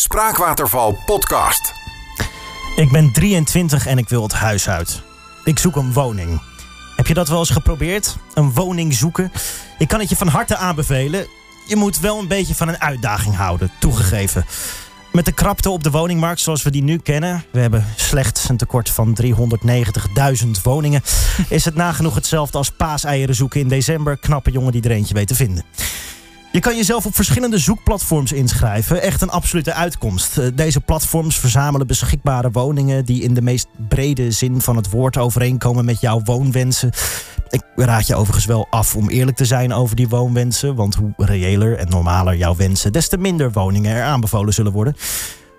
Spraakwaterval podcast. Ik ben 23 en ik wil het huis uit. Ik zoek een woning. Heb je dat wel eens geprobeerd? Een woning zoeken? Ik kan het je van harte aanbevelen. Je moet wel een beetje van een uitdaging houden, toegegeven. Met de krapte op de woningmarkt zoals we die nu kennen, we hebben slechts een tekort van 390.000 woningen, is het nagenoeg hetzelfde als paaseieren zoeken in december. Knappe jongen die er eentje weet te vinden. Je kan jezelf op verschillende zoekplatforms inschrijven. Echt een absolute uitkomst. Eh, Deze platforms verzamelen beschikbare woningen die in de meest brede zin van het woord overeenkomen met jouw woonwensen. Ik raad je overigens wel af om eerlijk te zijn over die woonwensen. Want hoe reëler en normaler jouw wensen, des te minder woningen er aanbevolen zullen worden.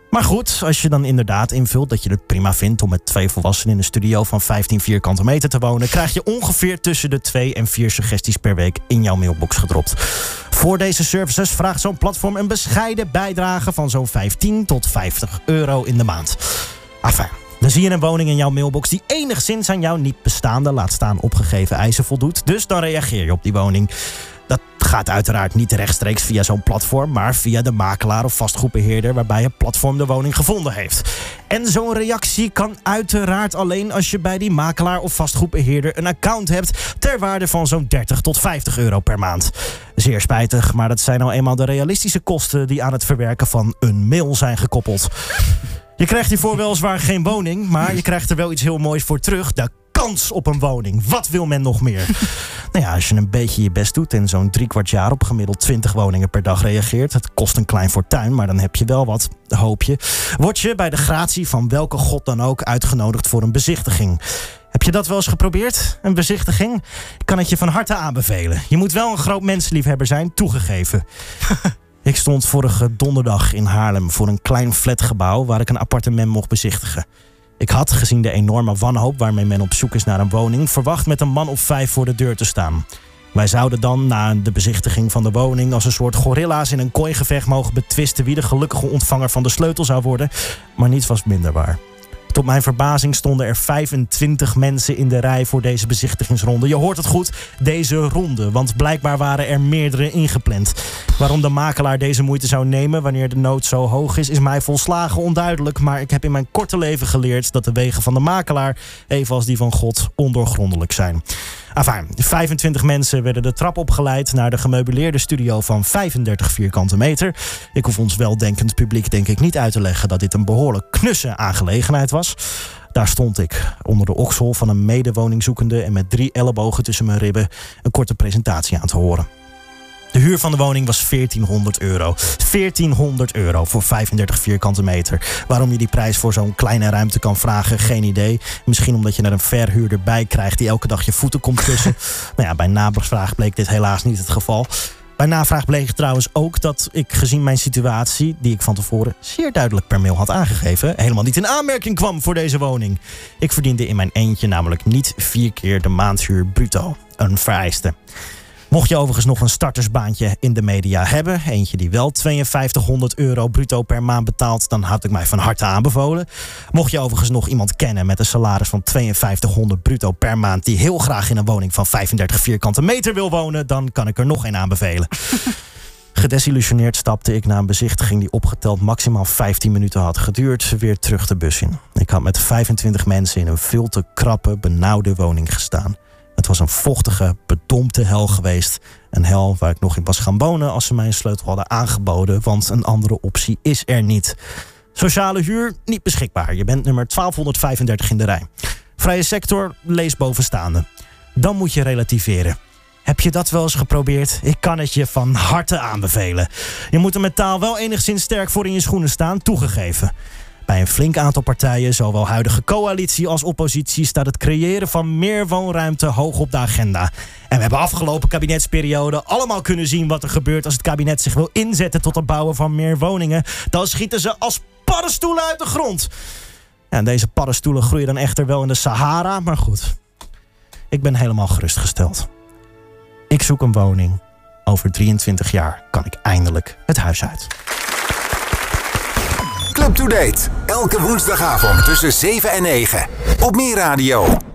Maar goed, als je dan inderdaad invult dat je het prima vindt om met twee volwassenen in een studio van 15 vierkante meter te wonen, krijg je ongeveer tussen de 2 en 4 suggesties per week in jouw mailbox gedropt. Voor deze services vraagt zo'n platform een bescheiden bijdrage van zo'n 15 tot 50 euro in de maand. Enfin, dan zie je een woning in jouw mailbox die enigszins aan jouw niet bestaande, laat staan opgegeven eisen voldoet. Dus dan reageer je op die woning. Gaat uiteraard niet rechtstreeks via zo'n platform, maar via de makelaar of vastgoedbeheerder waarbij het platform de woning gevonden heeft. En zo'n reactie kan uiteraard alleen als je bij die makelaar of vastgoedbeheerder een account hebt ter waarde van zo'n 30 tot 50 euro per maand. Zeer spijtig, maar dat zijn nou eenmaal de realistische kosten die aan het verwerken van een mail zijn gekoppeld. Je krijgt hiervoor weliswaar geen woning, maar je krijgt er wel iets heel moois voor terug. De kans op een woning. Wat wil men nog meer? nou ja, als je een beetje je best doet en zo'n drie kwart jaar op gemiddeld 20 woningen per dag reageert. Het kost een klein fortuin, maar dan heb je wel wat, hoop je. Word je bij de gratie van welke god dan ook uitgenodigd voor een bezichtiging. Heb je dat wel eens geprobeerd? Een bezichtiging? Ik kan het je van harte aanbevelen. Je moet wel een groot mensenliefhebber zijn, toegegeven. Ik stond vorige donderdag in Haarlem voor een klein flatgebouw waar ik een appartement mocht bezichtigen. Ik had, gezien de enorme wanhoop waarmee men op zoek is naar een woning, verwacht met een man of vijf voor de deur te staan. Wij zouden dan na de bezichtiging van de woning als een soort gorilla's in een kooigevecht mogen betwisten wie de gelukkige ontvanger van de sleutel zou worden, maar niets was minder waar. Tot mijn verbazing stonden er 25 mensen in de rij voor deze bezichtigingsronde. Je hoort het goed, deze ronde, want blijkbaar waren er meerdere ingepland. Waarom de makelaar deze moeite zou nemen wanneer de nood zo hoog is, is mij volslagen onduidelijk. Maar ik heb in mijn korte leven geleerd dat de wegen van de makelaar, evenals die van God, ondoorgrondelijk zijn. Enfin, 25 mensen werden de trap opgeleid naar de gemeubileerde studio van 35 vierkante meter. Ik hoef ons weldenkend publiek denk ik niet uit te leggen dat dit een behoorlijk knusse aangelegenheid was. Daar stond ik, onder de oksel van een medewoningzoekende en met drie ellebogen tussen mijn ribben een korte presentatie aan te horen. De huur van de woning was 1400 euro. 1400 euro voor 35 vierkante meter. Waarom je die prijs voor zo'n kleine ruimte kan vragen, geen idee. Misschien omdat je er een verhuurder bij krijgt die elke dag je voeten komt kussen. nou ja, bij navraag bleek dit helaas niet het geval. Bij navraag bleek trouwens ook dat ik gezien mijn situatie, die ik van tevoren zeer duidelijk per mail had aangegeven, helemaal niet in aanmerking kwam voor deze woning. Ik verdiende in mijn eentje namelijk niet vier keer de maandhuur bruto. Een vereiste. Mocht je overigens nog een startersbaantje in de media hebben, eentje die wel 5200 euro bruto per maand betaalt, dan had ik mij van harte aanbevolen. Mocht je overigens nog iemand kennen met een salaris van 5200 bruto per maand, die heel graag in een woning van 35 vierkante meter wil wonen, dan kan ik er nog een aanbevelen. Gedesillusioneerd stapte ik na een bezichtiging die opgeteld maximaal 15 minuten had geduurd, weer terug de bus in. Ik had met 25 mensen in een veel te krappe, benauwde woning gestaan. Het was een vochtige, bedompte hel geweest. Een hel waar ik nog in was gaan wonen als ze mij een sleutel hadden aangeboden, want een andere optie is er niet. Sociale huur niet beschikbaar. Je bent nummer 1235 in de rij. Vrije sector, lees bovenstaande. Dan moet je relativeren. Heb je dat wel eens geprobeerd? Ik kan het je van harte aanbevelen. Je moet er met taal wel enigszins sterk voor in je schoenen staan, toegegeven. Bij een flink aantal partijen, zowel huidige coalitie als oppositie, staat het creëren van meer woonruimte hoog op de agenda. En we hebben afgelopen kabinetsperiode allemaal kunnen zien wat er gebeurt als het kabinet zich wil inzetten tot het bouwen van meer woningen. Dan schieten ze als paddenstoelen uit de grond. En deze paddenstoelen groeien dan echter wel in de Sahara, maar goed. Ik ben helemaal gerustgesteld. Ik zoek een woning. Over 23 jaar kan ik eindelijk het huis uit. Club to Date. Elke woensdagavond tussen 7 en 9. Op Meer Radio.